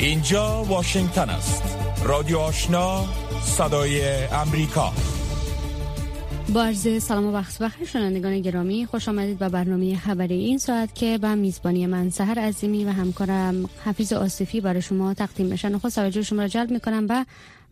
اینجا واشنگتن است. رادیو آشنا صدای امریکا. با عرض سلام و وقت بخیر شنوندگان گرامی خوش آمدید به برنامه خبری این ساعت که به میزبانی من سهر عظیمی و همکارم حفیظ آصفی برای شما تقدیم میشن خود توجه شما را جلب می‌کنم به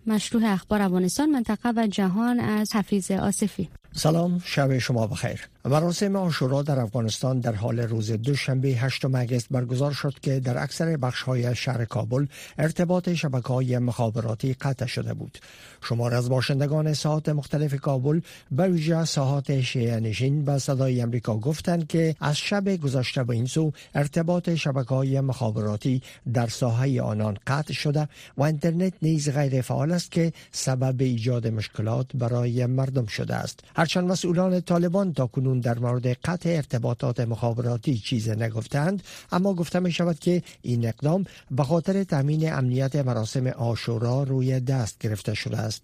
مشروع اخبار افغانستان منطقه و جهان از حفیظ آصفی. سلام شب شما بخیر. مراسم آشورا در افغانستان در حال روز دوشنبه 8 مگست برگزار شد که در اکثر بخش های شهر کابل ارتباط شبکه های مخابراتی قطع شده بود. شمار از باشندگان ساحات مختلف کابل به ویژه ساحات شیعه نشین به صدای امریکا گفتند که از شب گذشته به این سو ارتباط شبکه های مخابراتی در ساحه آنان قطع شده و اینترنت نیز غیر فعال است که سبب ایجاد مشکلات برای مردم شده است. هرچند مسئولان طالبان تا در مورد قطع ارتباطات مخابراتی. چیز نگفتند اما گفته می شود که این اقدام به خاطر تامین امنیت مراسم آشورا روی دست گرفته شده است.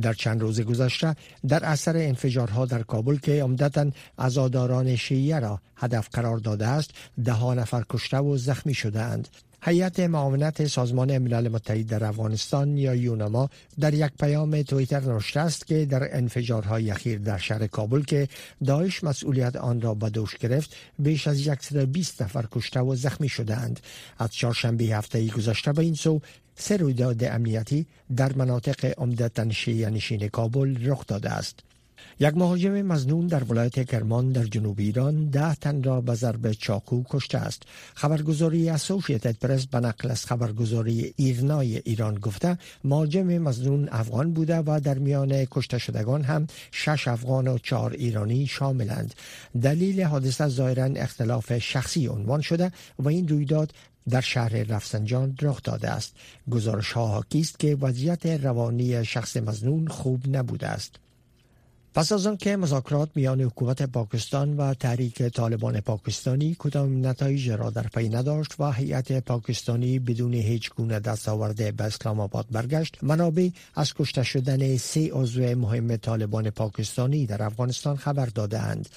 در چند روز گذشته در اثر انفجارها در کابل که عمدتا عزاداران شیعه را هدف قرار داده است ده نفر کشته و زخمی شده اند. هیئت معاونت سازمان ملل متحد در افغانستان یا یونما در یک پیام تویتر نوشته است که در انفجارهای اخیر در شهر کابل که داعش مسئولیت آن را به دوش گرفت بیش از 120 نفر کشته و زخمی شدهاند از چهارشنبه هفته گذشته به این سو سه رویداد امنیتی در مناطق عمدتا شیعه نشین کابل رخ داده است. یک مهاجم مزنون در ولایت کرمان در جنوب ایران ده تن را به ضرب چاقو کشته است. خبرگزاری اسوسییتد پرس به نقل از خبرگزاری ایرنای ایران گفته مهاجم مزنون افغان بوده و در میان کشته شدگان هم شش افغان و چهار ایرانی شاملند. دلیل حادثه ظاهرا اختلاف شخصی عنوان شده و این رویداد در شهر رفسنجان رخ داده است. گزارش ها است که وضعیت روانی شخص مزنون خوب نبوده است. پس از آنکه مذاکرات میان حکومت پاکستان و تحریک طالبان پاکستانی کدام نتایج را در پی نداشت و هیئت پاکستانی بدون هیچ گونه دستاورده به اسلام آباد برگشت. منابع از کشته شدن سه عضو مهم طالبان پاکستانی در افغانستان خبر دادهاند.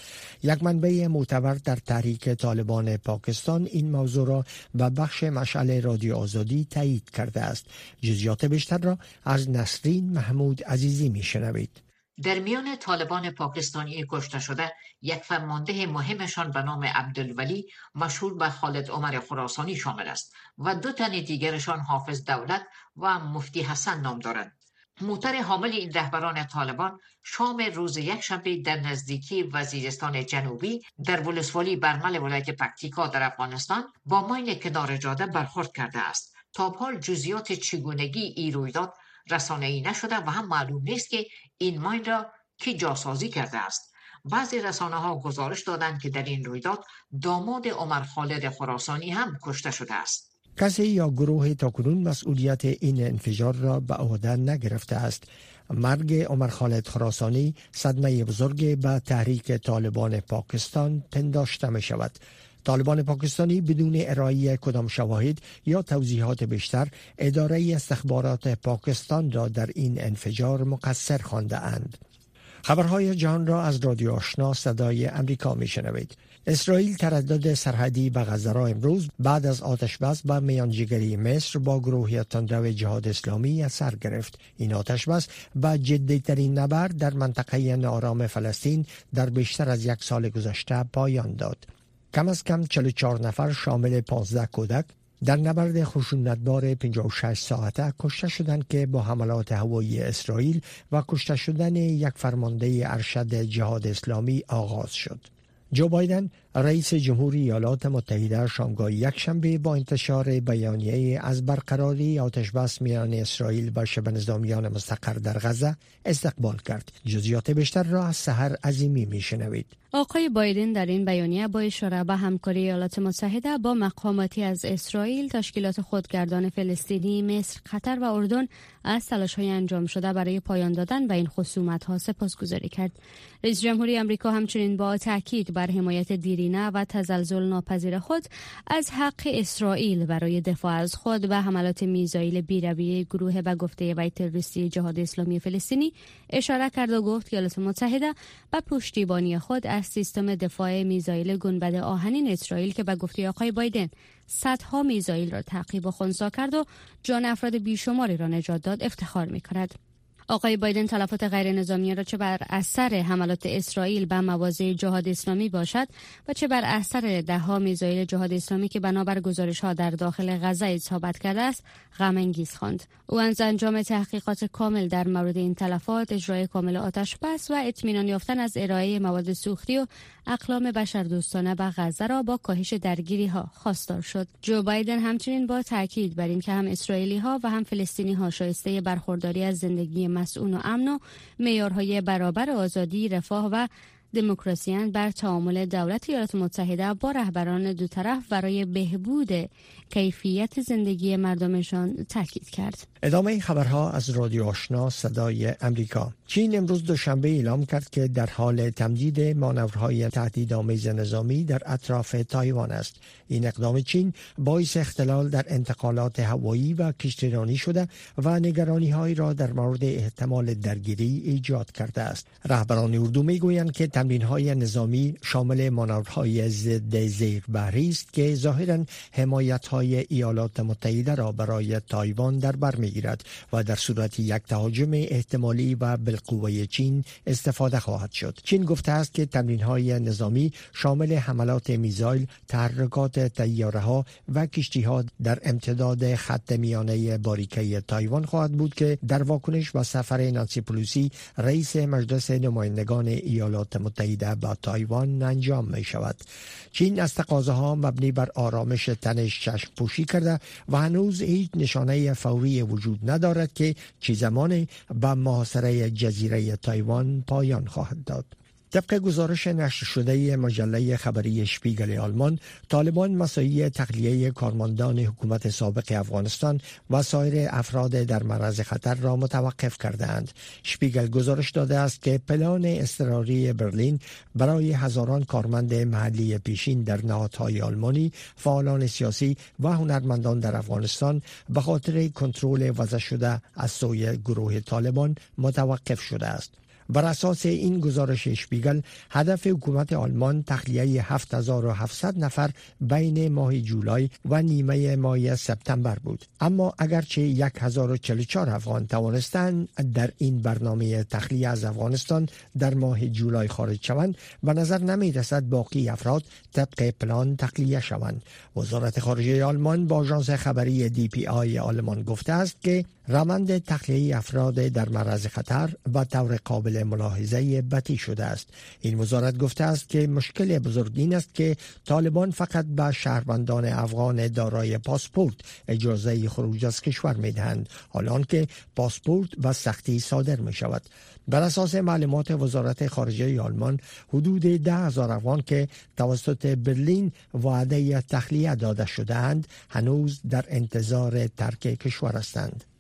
یک منبع معتبر در تحریک طالبان پاکستان این موضوع را به بخش مشعل رادیو آزادی تایید کرده است. جزیات بیشتر را از نسرین محمود عزیزی میشنوید. در میان طالبان پاکستانی کشته شده یک فرمانده مهمشان به نام عبدالولی مشهور به خالد عمر خراسانی شامل است و دو تن دیگرشان حافظ دولت و مفتی حسن نام دارند. موتر حامل این رهبران طالبان شام روز یک شنبه در نزدیکی وزیرستان جنوبی در ولسوالی برمل ولایت پکتیکا در افغانستان با ماین کنار جاده برخورد کرده است. تا حال جزیات چگونگی ای رویداد رسانه ای نشده و هم معلوم نیست که این ماین را کی جاسازی کرده است. بعضی رسانه ها گزارش دادند که در این رویداد داماد عمر خالد خراسانی هم کشته شده است. کسی یا گروه تاکنون مسئولیت این انفجار را به عهده نگرفته است. مرگ عمر خالد خراسانی صدمه بزرگ به تحریک طالبان پاکستان پنداشته می شود طالبان پاکستانی بدون ارائه کدام شواهد یا توضیحات بیشتر اداره استخبارات پاکستان را در این انفجار مقصر خوانده اند. خبرهای جهان را از رادیو آشنا صدای امریکا می شنوید. اسرائیل تردد سرحدی به غزه را امروز بعد از آتش بس به میانجیگری مصر با گروه تندرو جهاد اسلامی سر گرفت این آتش بس به جدیترین نبرد در منطقه نارام فلسطین در بیشتر از یک سال گذشته پایان داد کم از کم 44 نفر شامل 15 کودک در نبرد خشونتبار 56 ساعته کشته شدند که با حملات هوایی اسرائیل و کشته شدن یک فرمانده ارشد جهاد اسلامی آغاز شد. جو بایدن رئیس جمهوری ایالات متحده شامگاه یک شنبه با انتشار بیانیه از برقراری آتش بس میان اسرائیل و شبه نظامیان مستقر در غزه استقبال کرد. جزیات بیشتر را از سحر عظیمی میشنوید. آقای بایدن در این بیانیه با اشاره به همکاری ایالات متحده با مقاماتی از اسرائیل، تشکیلات خودگردان فلسطینی، مصر، قطر و اردن از تلاش های انجام شده برای پایان دادن به این خصومت ها سپاسگزاری کرد. رئیس جمهوری آمریکا همچنین با تاکید بر حمایت دیرینه و تزلزل ناپذیر خود از حق اسرائیل برای دفاع از خود و حملات میزایل بیرویه گروه و گفته وی تروریستی جهاد اسلامی فلسطینی اشاره کرد و گفت که ایالات متحده و پشتیبانی خود از سیستم دفاع میزایل گنبد آهنین اسرائیل که به گفته آقای بایدن صدها میزایل را تعقیب و خونسا کرد و جان افراد بیشماری را نجات داد افتخار می کند. آقای بایدن تلفات غیر نظامی را چه بر اثر حملات اسرائیل به مواضع جهاد اسلامی باشد و چه بر اثر دهها میزایل جهاد اسلامی که بنابر گزارش ها در داخل غزه اصابت کرده است غم انگیز خواند. او از انجام تحقیقات کامل در مورد این تلفات اجرای کامل آتش بس و اطمینان یافتن از ارائه مواد سوختی و اقلام بشردوستانه به غزه را با کاهش درگیری ها خواستار شد. جو بایدن همچنین با تاکید بر اینکه هم اسرائیلی ها و هم فلسطینی ها شایسته برخورداری از زندگی مسئول و امن و معیارهای برابر آزادی رفاه و دموکراسیان بر تعامل دولت ایالات متحده با رهبران دو طرف برای بهبود کیفیت زندگی مردمشان تاکید کرد. ادامه خبرها از رادیو آشنا صدای امریکا. چین امروز دوشنبه اعلام کرد که در حال تمدید مانورهای تهدیدآمیز نظامی در اطراف تایوان است. این اقدام چین باعث اختلال در انتقالات هوایی و کشتیرانی شده و نگرانی هایی را در مورد احتمال درگیری ایجاد کرده است. رهبران اردو می‌گویند که تمرین های نظامی شامل مانورهای ضد زیربحری است که ظاهرا حمایت های ایالات متحده را برای تایوان در بر می‌گیرد و در صورت یک تهاجم احتمالی و بالقوه چین استفاده خواهد شد. چین گفته است که تمرین های نظامی شامل حملات میزایل تحرکات تیاره ها و کشتی ها در امتداد خط میانه باریکه تایوان خواهد بود که در واکنش به سفر نانسی پلوسی رئیس مجلس نمایندگان ایالات متحده با تایوان انجام می شود چین از تقاضاها مبنی بر آرامش تنش چشم پوشی کرده و هنوز هیچ نشانه فوری وجود ندارد که چی زمان به محاصره جزیره تایوان پایان خواهد داد. طبق گزارش نشر شده مجله خبری شپیگل آلمان طالبان مسایی تخلیه کارمندان حکومت سابق افغانستان و سایر افراد در معرض خطر را متوقف کردند شپیگل گزارش داده است که پلان اضطراری برلین برای هزاران کارمند محلی پیشین در نهادهای آلمانی فعالان سیاسی و هنرمندان در افغانستان به خاطر کنترل وضع شده از سوی گروه طالبان متوقف شده است. بر اساس این گزارش شپیگل هدف حکومت آلمان تخلیه 7700 نفر بین ماه جولای و نیمه ماه سپتامبر بود. اما اگرچه 1044 افغان توانستند در این برنامه تخلیه از افغانستان در ماه جولای خارج شوند و نظر نمی رسد باقی افراد طبق پلان تخلیه شوند. وزارت خارجه آلمان با آژانس خبری دی پی آی آلمان گفته است که روند تخلیه افراد در معرض خطر و طور قابل ملاحظه بطی شده است. این وزارت گفته است که مشکل بزرگ این است که طالبان فقط به شهروندان افغان دارای پاسپورت اجازه خروج از کشور می دهند حالان که پاسپورت و سختی صادر می شود بر اساس معلومات وزارت خارجه آلمان حدود ده هزار افغان که توسط برلین وعده تخلیه داده شدهاند هنوز در انتظار ترک کشور هستند.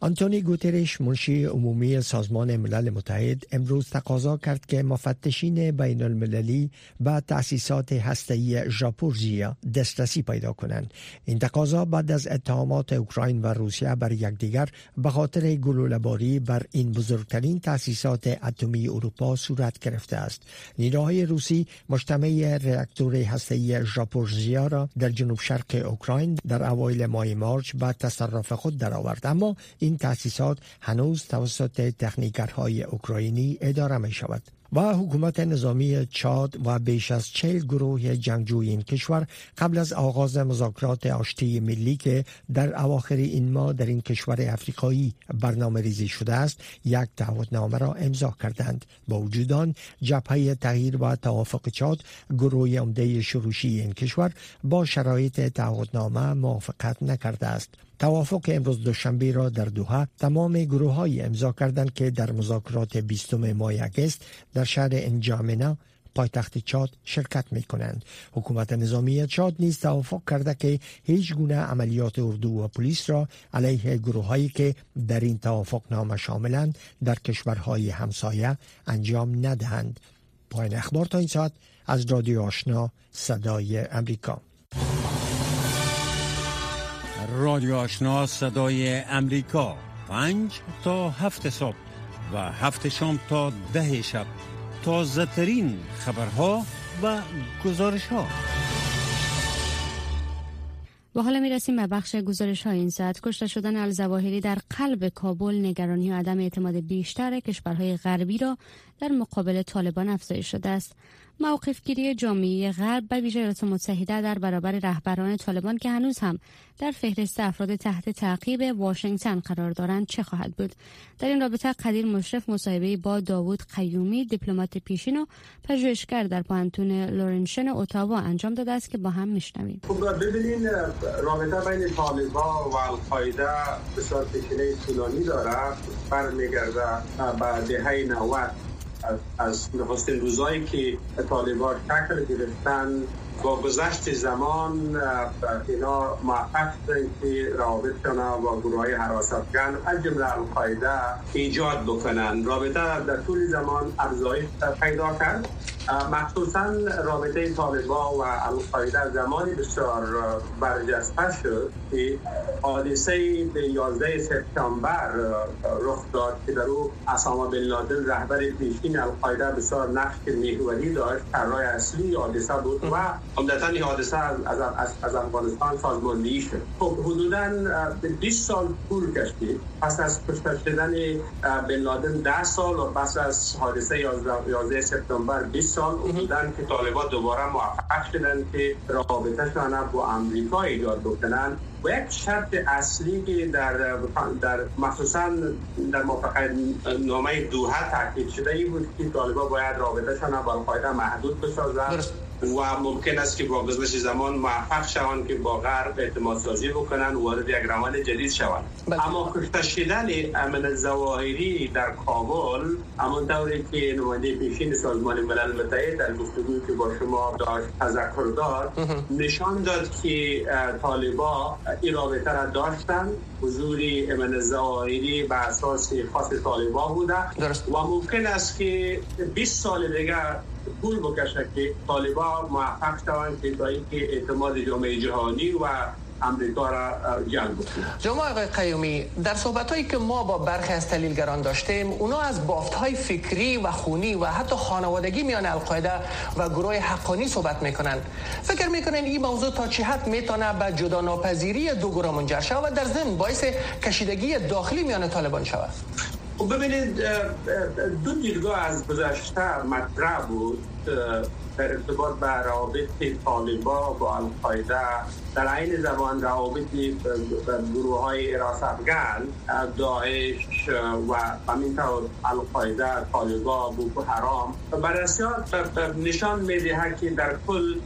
آنتونی گوترش منشی عمومی سازمان ملل متحد امروز تقاضا کرد که مفتشین بین المللی به تأسیسات هسته‌ای ژاپورژیا دسترسی پیدا کنند. این تقاضا بعد از اتهامات اوکراین و روسیه بر یکدیگر به خاطر گلوله‌باری بر این بزرگترین تأسیسات اتمی اروپا صورت گرفته است. نیروهای روسی مجتمع راکتور هسته‌ای ژاپورژیا را در جنوب شرق اوکراین در اوایل ماه مارچ به تصرف خود درآورد. اما تأسیسات هنوز توسط تکنیکرهای اوکراینی اداره می شود. و حکومت نظامی چاد و بیش از چل گروه جنگجوی این کشور قبل از آغاز مذاکرات آشتی ملی که در اواخر این ماه در این کشور افریقایی برنامه ریزی شده است یک تعهدنامه را امضا کردند با وجود آن جبهه تغییر و توافق چاد گروه عمده شروشی این کشور با شرایط تعهدنامه موافقت نکرده است توافق امروز دوشنبه را در دوحه تمام گروه های امضا کردند که در مذاکرات بیستم ماه اگست در شهر انجامنا پایتخت چاد شرکت می کنند. حکومت نظامی چاد نیز توافق کرده که هیچ گونه عملیات اردو و پلیس را علیه گروه هایی که در این توافق نامه شاملند در کشورهای همسایه انجام ندهند. پایین اخبار تا این ساعت از رادیو آشنا صدای امریکا رادیو آشنا صدای امریکا. پنج تا هفت صبح و هفت شام تا ده شب. تازه ترین خبرها و گزارش ها و حالا می‌رسیم به بخش گزارش های این ساعت کشته شدن الزواهری در قلب کابل نگرانی و عدم اعتماد بیشتر کشورهای غربی را در مقابل طالبان افزایش شده است. موقفگیری جامعه غرب و ویژه ایالات متحده در برابر رهبران طالبان که هنوز هم در فهرست افراد تحت تعقیب واشنگتن قرار دارند چه خواهد بود؟ در این رابطه قدیر مشرف مصاحبه با داوود قیومی دیپلمات پیشین و پژوهشگر در پوهنتون لورنشن اتاوا انجام داده است که با هم میشنویم. خب ببینین رابطه بین طالبان و القاعده بسیار پیچیده طولانی داره برمیگرده به دهه 90 از نخستین روزایی که طالبان شکل گرفتن با گذشت زمان اینا موفق که روابطشان با گروه های حراستگن از جمله القاعده ایجاد بکنن. رابطه در طول زمان افزایش پیدا کرد. مخصوصا رابطه طالبا و القاعده زمانی بسیار برجسته شد که حادثه به 11 سپتامبر رخ داد که در او اسامه بن لادن رهبر پیشین القاعده بسیار نقش محوری داشت. طراح اصلی حادثه بود و عمدتا این حادثه از, از, از افغانستان سازماندهی شد. خب حدودا 20 سال طول کشید. پس از کشته شدن بن لادن 10 سال و پس از حادثه 11 سپتامبر 20 سال بودن که طالبان دوباره موفق شدن که رابطهشان با امریکا ایجاد بکنن و یک شرط اصلی که در در مخصوصا در موافقت نامه دوحه تاکید شده ای بود که طالبان باید رابطهشان با القاعده محدود بسازند. و ممکن است که با گذشت زمان موفق شوند که با غرب اعتماد سازی بکنن و وارد یک روند جدید شوند. بله. اما کشته شدن امن زواهری در کابل اما طوری که نماینده پیشین سازمان ملل متحد در گفتگویی که با شما داشت تذکر داد نشان داد که طالبا این رابطه را داشتن حضور امن زواهری به اساس خاص طالبا بوده. و ممکن است که 20 سال دیگر پول بکشه که طالبا موفق شوند که تا اینکه اعتماد جامعه جهانی و امریکا را جلب بکنه. جناب آقای قیومی در صحبت هایی که ما با برخی از تحلیلگران داشتیم اونا از بافت های فکری و خونی و حتی خانوادگی میان القاعده و گروه حقانی صحبت می‌کنن. فکر می‌کنن این موضوع تا چه حد می‌تونه به جدا ناپذیری دو گروه منجر شود و در ضمن باعث کشیدگی داخلی میان طالبان شود؟ خب ببینید دو دیدگاه از گذشته مطرح بود. در ارتباط به روابط طالبا با القاعده در عین زمان روابط گروه های افغان داعش و همینطور القاعده طالبا بوکو حرام بررسیات نشان میده که در کل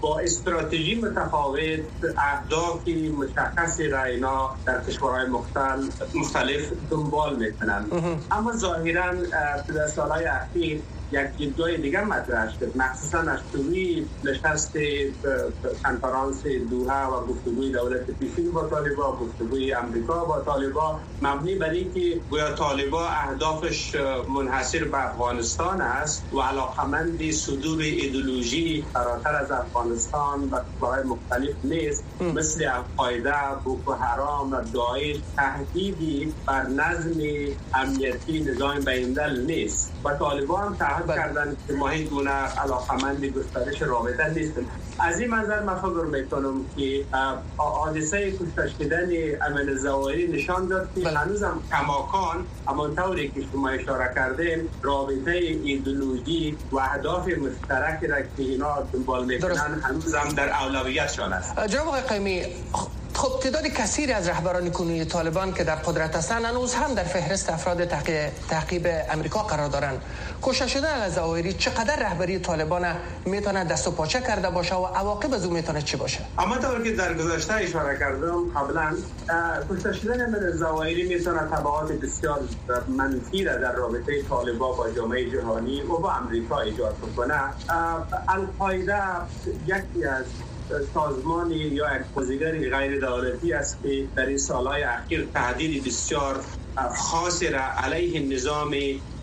با استراتژی متفاوت اهدافی مشخصی را اینا در کشورهای مختلف دنبال می‌کنن اما ظاهرا در سالهای اخیر یک دیدگاه دیگر مطرح شد. مخصوصا از شروعی نشست کنفرانس دوها و گفتگوی دولت پیشین با طالبا گفتگوی امریکا با طالبا مبنی بر اینکه گویا طالبا اهدافش منحصر به افغانستان است و علاقمند صدور ایدولوژی فراتر از افغانستان و کشورهای مختلف نیست. مثل القاعده بوکو حرام و داعش تهدیدی بر نظم امنیتی نظام بیندل نیست. و طالبان هم بله. کردن که ما هیچ گونه علاقمند گسترش رابطه نیستیم از این منظر من فکر می‌کنم که حادثه کشته شدن امن زواری نشان داد که بله. هنوزم کماکان اما طوری که شما اشاره کردیم رابطه ایدولوژی و اهداف مشترک را که اینا دنبال می‌کنن هنوزم در اولویتشان است جناب آقای قیمی خب تعداد کثیری از رهبران کنونی طالبان که در قدرت هستند هنوز هم در فهرست افراد تعقیب امریکا قرار دارند کشته از ظاهری چقدر رهبری طالبان می‌تونه دست و پاچه کرده باشه و عواقب از اون می‌تونه چی باشه؟ اما طور که در گذشته اشاره کردم قبلا کشته شدن ظاهری می‌تونه تبعات بسیار منفی در رابطه طالبان با جامعه جهانی و با امریکا ایجاد بکنه. القاعده یکی از سازمانی یا یک بازیگری غیر دولتی است که در این سالهای اخیر تهدید بسیار خاص را علیه نظام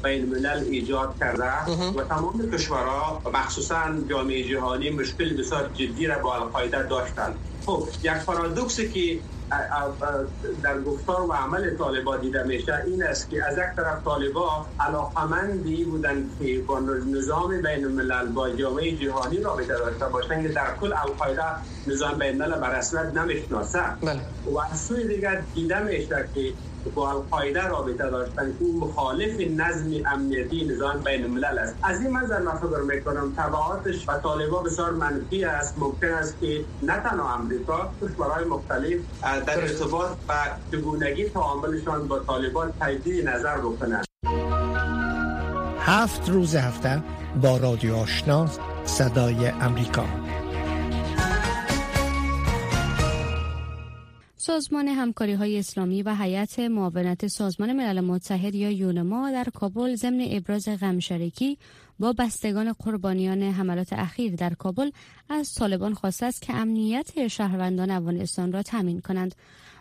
بین الملل ایجاد کرده و تمام کشورها مخصوصا جامعه جهانی مشکل بسیار جدی را با القاعده داشتند. خب یک پارادوکسی که در گفتار و عمل طالبا دیده میشه این است که از یک طرف طالبا علاقمندی بودن که با نظام بین الملل با جامعه جهانی رابطه داشته باشند که در کل القاعده نظام بین الملل بر اصلت نمی‌شناسه بله. و از سوی دیگر دیده میشه که با القاعده رابطه داشتن. که مخالف نظم امنیتی نظام بین الملل است. از این منظر من فکر می‌کنم تبعاتش و طالبا بسیار منفی است. ممکن است که نه تنها امریکا کشورهای مختلف در ارتباط و چگونگی تعاملشان با طالبان تجدید نظر بکنند. هفت روز هفته با رادیو آشنا صدای امریکا. سازمان همکاری های اسلامی و هیئت معاونت سازمان ملل متحد یا یونما در کابل ضمن ابراز غمشرکی با بستگان قربانیان حملات اخیر در کابل از طالبان خواسته است که امنیت شهروندان افغانستان را تامین کنند.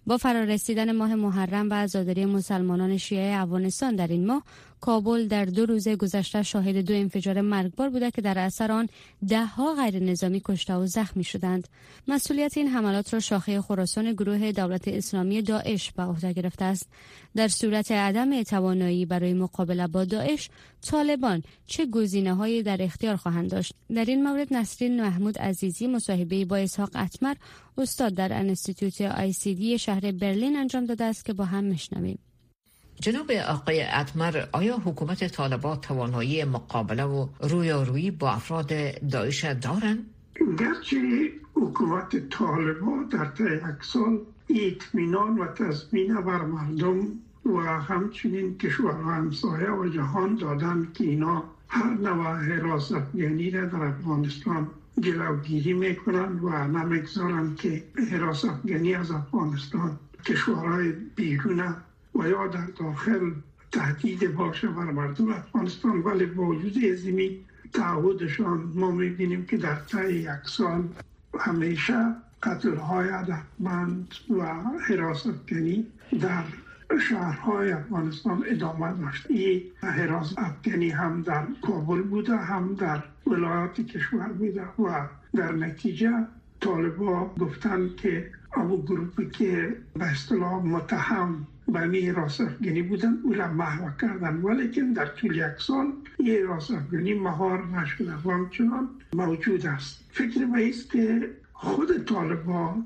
با فرارسیدن ماه محرم و عزاداری مسلمانان شیعه افغانستان در این ماه کابل در دو روز گذشته شاهد دو انفجار مرگبار بوده که در اثر آن دهها غیر نظامی کشته و زخمی شدند. مسئولیت این حملات را شاخه خراسان گروه دولت اسلامی داعش به عهده گرفته است. در صورت عدم توانایی برای مقابله با داعش طالبان چه گزینه در اختیار خواهند داشت؟ در این مورد نسرین محمود عزیزی مصاحبه با اسحاق اتمر استاد در انستیتوت آی سی دی شهر برلین انجام داده است که با هم میشنویم. جناب آقای اتمر آیا حکومت طالبان توانایی مقابله و رویارویی با افراد داعش دارند؟ گرچه حکومت طالبان در طی یک سال اطمینان و تضمین بر مردم و همچنین کشورها همسایه و جهان دادن که اینا هر نوع حراست یعنی در افغانستان جلوگیری می‌کنند و نمی‌گذارند که حراست یعنی از افغانستان کشورهای بیرون و یا در داخل تهدید باشه بر مردم افغانستان ولی با وجود ازمی تعهدشان ما می‌بینیم که در طی یک سال همیشه قتل های عدفمند و حراست یعنی در شهرهای افغانستان ادامه داشت. این حراست افغانی هم در کابل بوده هم در ولایات کشور بوده و در نتیجه طالبا گفتن که او گروپی که به اصطلاح متهم به می راست افغانی بودن او را محو کردن. ولیکن در طول یک سال یه راست افغانی مهار نشده و همچنان موجود است. فکر به است که خود طالبا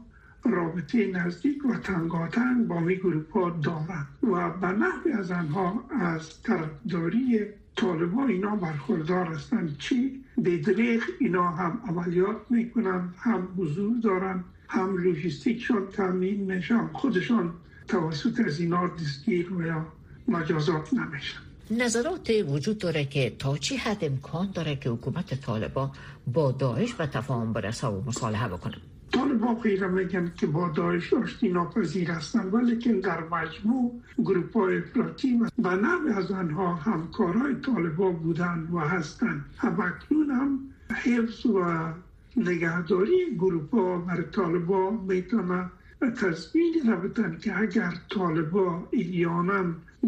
رابطه نزدیک و تنگاتنگ با می گروپ ها دارند و به نحوی از آنها از طرفداری طالبا اینا برخوردار هستند. چی؟ بدریغ اینا هم عملیات می‌کنند هم حضور دارند هم لوجستیکشان تامین میشن خودشان توسط از اینا دستگیر و یا مجازات نمیشن نظرات وجود داره که تا چی حد امکان داره که حکومت طالبان با داعش و تفاهم برسه و مصالحه بکنه؟ طالبا غیر میگن که با داعش آشتی ناپذیر هستند ولیکن در مجموع گروپ های افراطی و به نوع از آنها همکارای طالبا بودند و هستند اکنون هم حفظ و نگهداری گروپ ها بر طالبا می‌تونه تصمیم بدن که اگر طالبا ایلیانا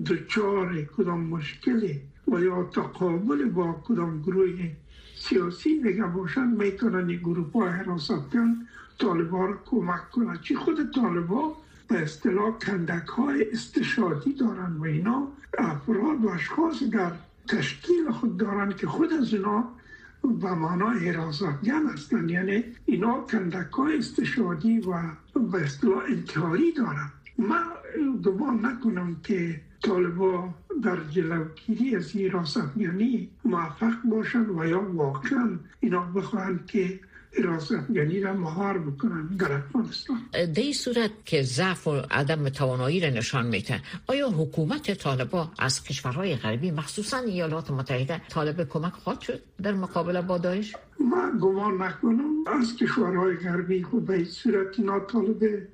دچار کدام مشکلی و یا تقابل با کدام گروه سیاسی دیگه باشن می‌تونن این گروه ها حراست کن طالبا رو کمک کنن. چی خود طالبا به اصطلاح کندک های استشادی دارن و اینا. افراد و اشخاص در تشکیل خود دارن که خود از اینا و معنای حراساتگن هستند. یعنی اینا کندک های استشادی و به اصطلاح انتحاری دارن. من گمان نکنم که طالبا در جلوگیری از این یعنی موفق باشند و یا واقعا اینا بخواهند که افغانی را مهار بکنن. در افغانستان در این صورت که ضعف و عدم توانایی را نشان میتن آیا حکومت طالبا از کشورهای غربی مخصوصا ایالات متحده طالب کمک خواهد شد در مقابله با داعش؟ من گمان نکنم. از کشورهای غربی خود به صورت اینا طالب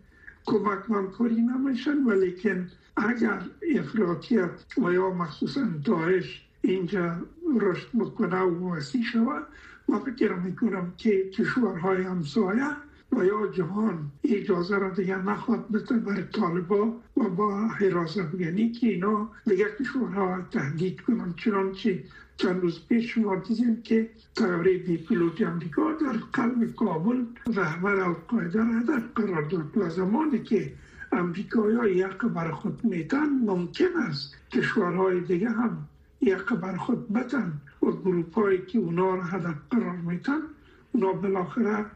کمک همکاری نمیشن ولیکن اگر افراطیت و یا مخصوصا داعش اینجا رشد بکنه و وسیع شود ما فکر می‌کنم که کشورهای همسایه و یا جهان اجازه را دیگر نخواد بده برای طالبا و با حراست. بگنی که اینا دیگر کشورها تهدید کنن چنانچه چند روز پیش شما دیدیم که تیاره بی پیلوت امریکا در قلب کابل رهبر القاعده را هدف قرار داد و زمانی که امریکایی یک بر خود میتن ممکن است کشورهای دیگه هم یک بر خود بتن و گروپ هایی که اونا را هدف قرار میتن اونا بالاخره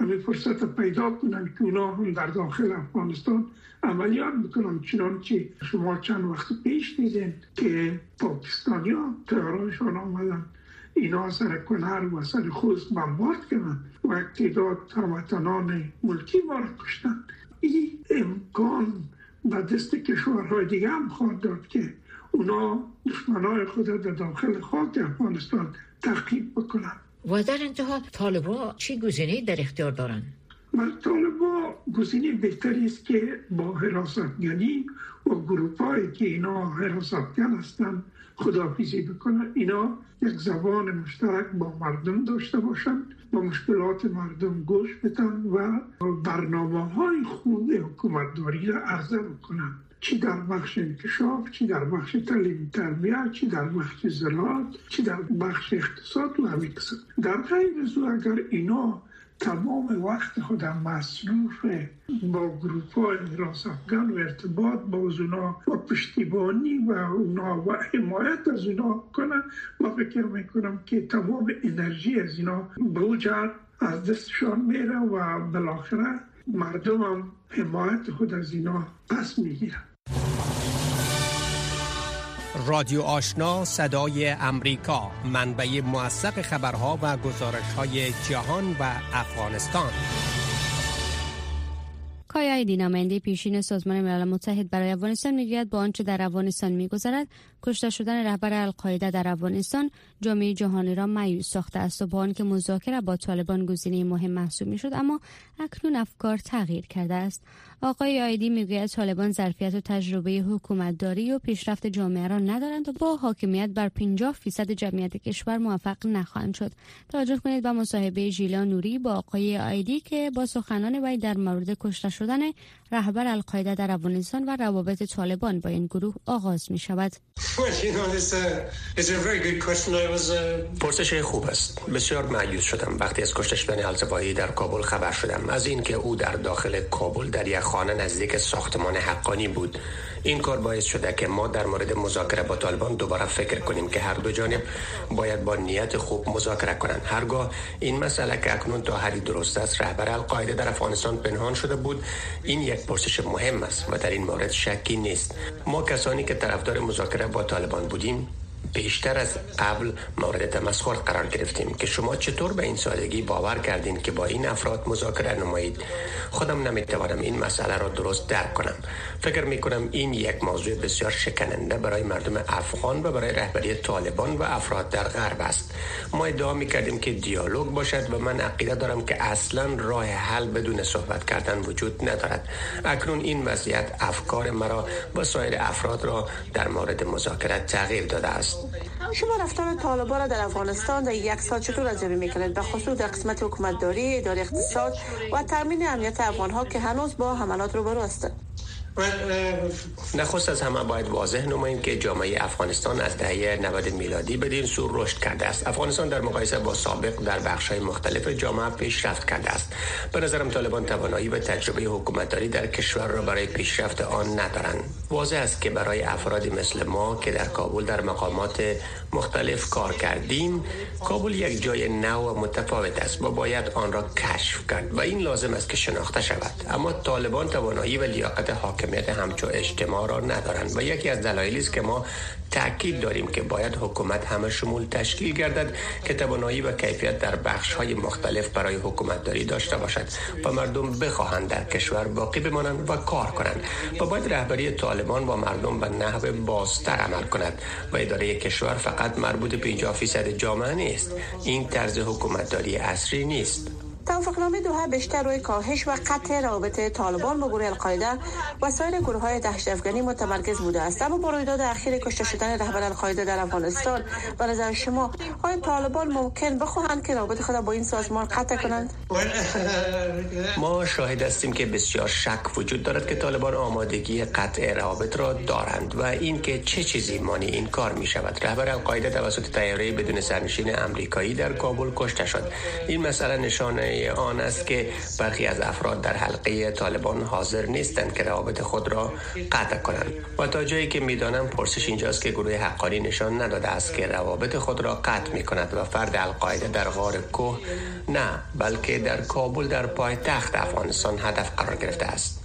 همین فرصت پیدا کنن که اونا هم در داخل افغانستان عملیات بکنن. چنانچه شما چند وقت پیش دیدین که پاکستانی ها تهرانشان آمدن. اینا سر کنر و سر خوز بمبارد کردن و اقتداد هموطنان ملکی ما کشتن. این امکان به دست کشورهای دیگه هم خواهد داد که اونا دشمنای خود در داخل خاک افغانستان تقیب بکنن. و در انتها طالبا چی گزینه در اختیار دارن؟ طالبا گزینه بهتری است که با حراستگری و گروپ که اینا حراستگر هستند خدافیزی بکنن. اینا یک زبان مشترک با مردم داشته باشند با مشکلات مردم گوش بدن و برنامه های خوب حکومتداری را عرضه بکنن. چی در بخش انکشاف چی در بخش تعلیم تربیت چی در بخش زراعت چی در بخش اقتصاد و همین در غیر از اگر اینا تمام وقت خودم مصروف با گروپ های افغان و ارتباط با اونا و پشتیبانی و اونا و حمایت از اونا کنن ما فکر می‌کنم که تمام انرژی از اینا به از دستشان میره و بالاخره مردم هم حمایت خود از اینا پس می‌گیرن. رادیو آشنا صدای امریکا منبع موثق خبرها و گزارش های جهان و افغانستان. کایا نماینده پیشین سازمان ملل متحد برای افغانستان می‌گوید با آنچه در افغانستان میگذرد کشته شدن رهبر القاعده در افغانستان جامعه جهانی را مایوس ساخته است و با آنکه مذاکره با طالبان گزینه مهم محسوب می‌شد اما اکنون افکار تغییر کرده است. آقای آیدی می‌گوید طالبان ظرفیت و تجربه حکومتداری و پیشرفت جامعه را ندارند و با حاکمیت بر 50 فیصد جمعیت کشور موفق نخواهند شد. توجه کنید به مصاحبه ژیلا نوری با آقای آیدی که با سخنان وی در مورد کشته شدن رهبر القاعده در افغانستان و روابط طالبان با این گروه آغاز می شود پرسش خوب است. بسیار معیوس شدم. وقتی از کشته شدن الزوایی در کابل خبر شدم. از اینکه او در داخل کابل در یک خانه نزدیک ساختمان حقانی بود. این کار باعث شده که ما در مورد مذاکره با طالبان دوباره فکر کنیم که هر دو جانب باید با نیت خوب مذاکره کنند. هرگاه این مسئله که اکنون تا حدی درست است رهبر القاعده در افغانستان پنهان شده بود این یک پرسش مهم است و در این مورد شکی نیست. ما کسانی که طرفدار مذاکره با طالبان بودیم بیشتر از قبل مورد تمسخر قرار گرفتیم که شما چطور به این سادگی باور کردین که با این افراد مذاکره نمایید؟ خودم نمی‌توانم این مسئله را درست درک کنم. فکر می کنم این یک موضوع بسیار شکننده برای مردم افغان و برای رهبری طالبان و افراد در غرب است. ما ادعا می کردیم که دیالوگ باشد و من عقیده دارم که اصلا راه حل بدون صحبت کردن وجود ندارد. اکنون این وضعیت افکار مرا و سایر افراد را در مورد مذاکره تغییر داده است. شما رفتن طالبان را در افغانستان در یک سال چطور ارزیابی می‌کنید به خصوص در قسمت حکومتداری اداره اقتصاد و تامین امنیت افغان که هنوز با حملات روبرو هستند. نخست از همه باید واضح نماییم که جامعه افغانستان از دهه 90 میلادی بدین سو رشد کرده است. افغانستان در مقایسه با سابق در بخش های مختلف جامعه پیشرفت کرده است. به نظرم طالبان توانایی و تجربه حکومتداری در کشور را برای پیشرفت آن ندارند. واضح است که برای افرادی مثل ما که در کابل در مقامات مختلف کار کردیم کابل یک جای نو و متفاوت است. و باید آن را کشف کرد و این لازم است که شناخته شود. اما طالبان توانایی و لیاقت حاکمیت همچو اجتماع را ندارند و یکی از دلایلی است که ما تاکید داریم که باید حکومت همه شمول تشکیل گردد که توانایی و کیفیت در بخش های مختلف برای حکومت داری داشته باشد و مردم بخواهند در کشور باقی بمانند و کار کنند. و باید رهبری طالبان با مردم به نحو بازتر عمل کند و اداره کشور فقط مربوط به 50 فیصد جامعه نیست. این طرز حکومتداری اصری نیست. توافقنامه دوها بیشتر روی کاهش و قطع رابطه طالبان با گروه القاعده و سایر گروه های افغانی متمرکز بوده است. اما با رویداد اخیر کشته شدن رهبر القاعده در افغانستان و نظر شما آیا طالبان ممکن بخواهند که رابطه خود با این سازمان قطع کنند؟ ما شاهد هستیم که بسیار شک وجود دارد که طالبان آمادگی قطع روابط را دارند و اینکه چه چیزی مانی این کار می شود. رهبر القاعده توسط تیاره بدون سرنشین امریکایی در کابل کشته شد. این مسئله نشانه آن است که برخی از افراد در حلقه طالبان حاضر نیستند که روابط خود را قطع کنند. و تا جایی که می‌دانم پرسش اینجاست که گروه حقانی نشان نداده است که روابط خود را قطع می کند و فرد القاعده در غار کوه نه بلکه در کابل در پایتخت افغانستان هدف قرار گرفته است.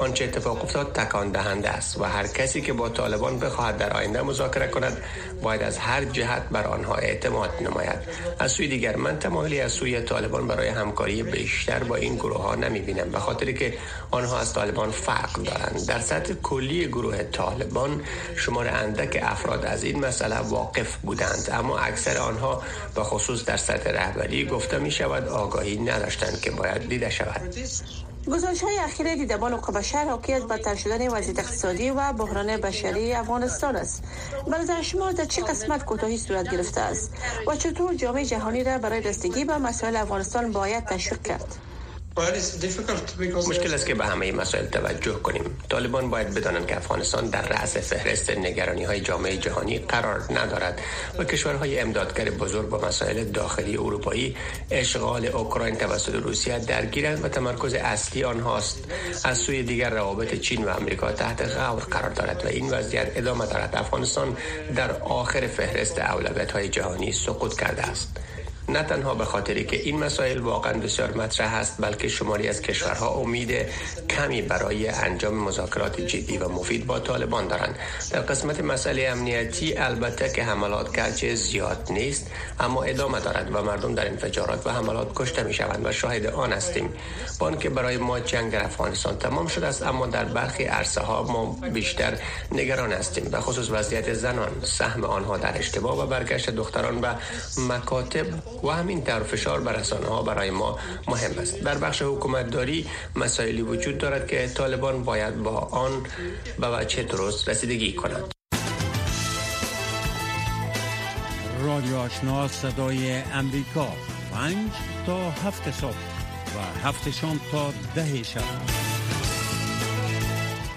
آنچه اتفاق افتاد تکان دهنده است و هر کسی که با طالبان بخواهد در آینده مذاکره کند باید از هر جهت بر آنها اعتماد نماید. از سوی دیگر من تمایلی از سوی طالبان برای همکاری بیشتر با این گروه ها نمی بینم به خاطر که آنها از طالبان فرق دارند. در سطح کلی گروه طالبان شمار اندک افراد از این مسئله واقف بودند اما اکثر آنها به خصوص در سطح رهبری گفته می شود آگاهی نداشتند که باید دیده شود. گزارش های اخیر دیدبان حقوق بشر حاکی از بدتر شدن وضعیت اقتصادی و بحران بشری افغانستان است. به شما در چه قسمت کوتاهی صورت گرفته است؟ و چطور جامعه جهانی را برای رسیدگی به مسائل افغانستان باید تشویق کرد؟ مشکل است که به همه مسائل توجه کنیم. طالبان باید بدانند که افغانستان در رأس فهرست نگرانی های جامعه جهانی قرار ندارد و کشورهای امدادگر بزرگ با مسائل داخلی اروپایی اشغال اوکراین توسط روسیه درگیرند و تمرکز اصلی آنهاست. از سوی دیگر روابط چین و آمریکا تحت غور قرار دارد و این وضعیت ادامه دارد. افغانستان در آخر فهرست اولویت های جهانی سقوط کرده است. نه تنها به خاطری که این مسائل واقعا بسیار مطرح است بلکه شماری از کشورها امید کمی برای انجام مذاکرات جدی و مفید با طالبان دارند. در قسمت مسئله امنیتی البته که حملات گرچه زیاد نیست اما ادامه دارد و مردم در انفجارات و حملات کشته می شوند و شاهد آن هستیم. با که برای ما جنگ در افغانستان تمام شده است اما در برخی عرصه ها ما بیشتر نگران هستیم. به خصوص وضعیت زنان سهم آنها در اشتباه و برگشت دختران به مکاتب و همین فشار بر رسانه ها برای ما مهم است. در بخش حکومت داری مسائلی وجود دارد که طالبان باید با آن به وجه درست رسیدگی کنند. رادیو آشنا صدای امریکا. پنج تا هفت صبح و هفت شام تا ده شب.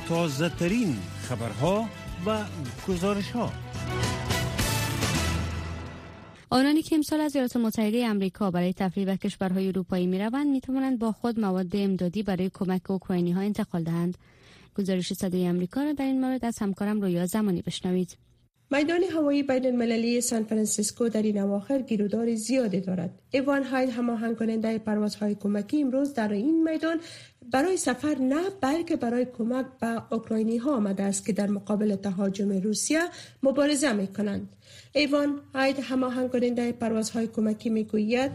تازه ترین خبرها و گزارش ها آنانی که امسال از ایالات متحده امریکا برای تفریح به کشورهای اروپایی می روند می توانند با خود مواد امدادی برای کمک اوکراینی ها انتقال دهند. گزارش صدای امریکا را در این مورد از همکارم رویا زمانی بشنوید. میدان هوایی بین المللی سان فرانسیسکو در این اواخر گیرودار زیادی دارد. ایوان هاید هماهنگ کننده پروازهای کمکی امروز در این میدان برای سفر نه بلکه برای کمک به اوکراینی ها آمده است که در مقابل تهاجم روسیه مبارزه می کنند. ایوان هاید هماهنگ کننده پروازهای کمکی می‌گوید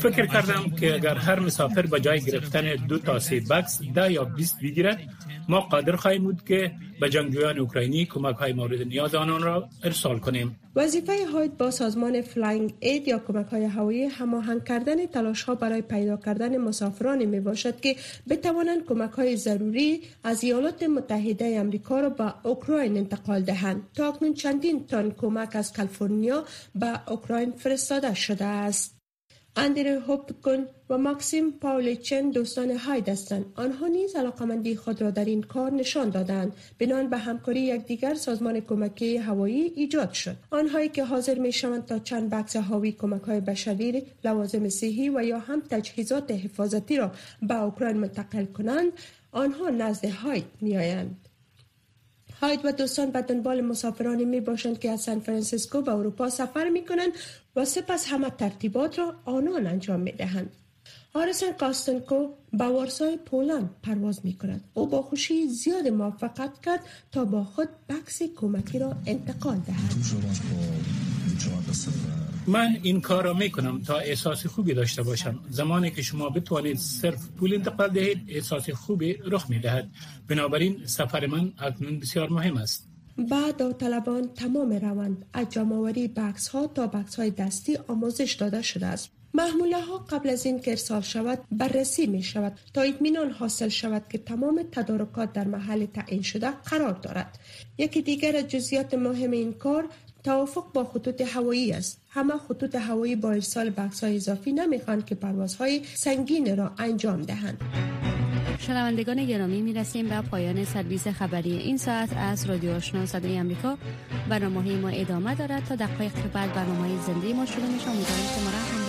فکر کردم که اگر هر مسافر به جای گرفتن دو تا سه بکس ده یا 20 بگیرد ما قادر خواهیم بود که به جنگجویان اوکراینی کمک های مورد نیاز آنان را ارسال کنیم وظیفه هاید با سازمان Flying Aid یا کمک های هوایی هماهنگ کردن تلاش ها برای پیدا کردن مسافرانی می باشد که بتوانند کمک های ضروری از ایالات متحده امریکا را به اوکراین انتقال دهند. تا اکنون چندین تن کمک از کالیفرنیا به اوکراین فرستاده شده است. اندر هوپکن و ماکسیم پاولیچن دوستان هاید هستند آنها نیز علاقمندی خود را در این کار نشان دادند. بنان به همکاری یکدیگر سازمان کمکی هوایی ایجاد شد. آنهایی که حاضر می شوند تا چند بکس هاوی کمک های بشری لوازم صحی و یا هم تجهیزات حفاظتی را به اوکراین منتقل کنند آنها نزد هاید می آیند. هاید و دوستان به دنبال مسافرانی می باشند که از سان فرانسیسکو به اروپا سفر می کنند و سپس همه ترتیبات را آنان انجام می دهند. آرسن کاستنکو به وارسای پولند پرواز می کند. او با خوشی زیاد موافقت کرد تا با خود بکس کمکی را انتقال دهد. من این کار را می کنم تا احساس خوبی داشته باشم. زمانی که شما بتوانید صرف پول انتقال دهید احساس خوبی رخ می دهد بنابراین سفر من اکنون بسیار مهم است. بعد داوطلبان تمام روند از جمعوری بکس ها تا بکس های دستی آموزش داده شده است. محموله ها قبل از این که ارسال شود بررسی می شود تا اطمینان حاصل شود که تمام تدارکات در محل تعیین شده قرار دارد. یکی دیگر جزئیات مهم این کار توافق با خطوط هوایی است. همه خطوط هوایی با ارسال بکس های اضافی نمی‌خوان که پروازهای سنگین را انجام دهند. شنوندگان گرامی می رسیم به پایان سرویس خبری این ساعت از رادیو آشنا صدای امریکا برنامه ما ادامه دارد. تا دقایق بعد برنامه زنده ما شروع می شود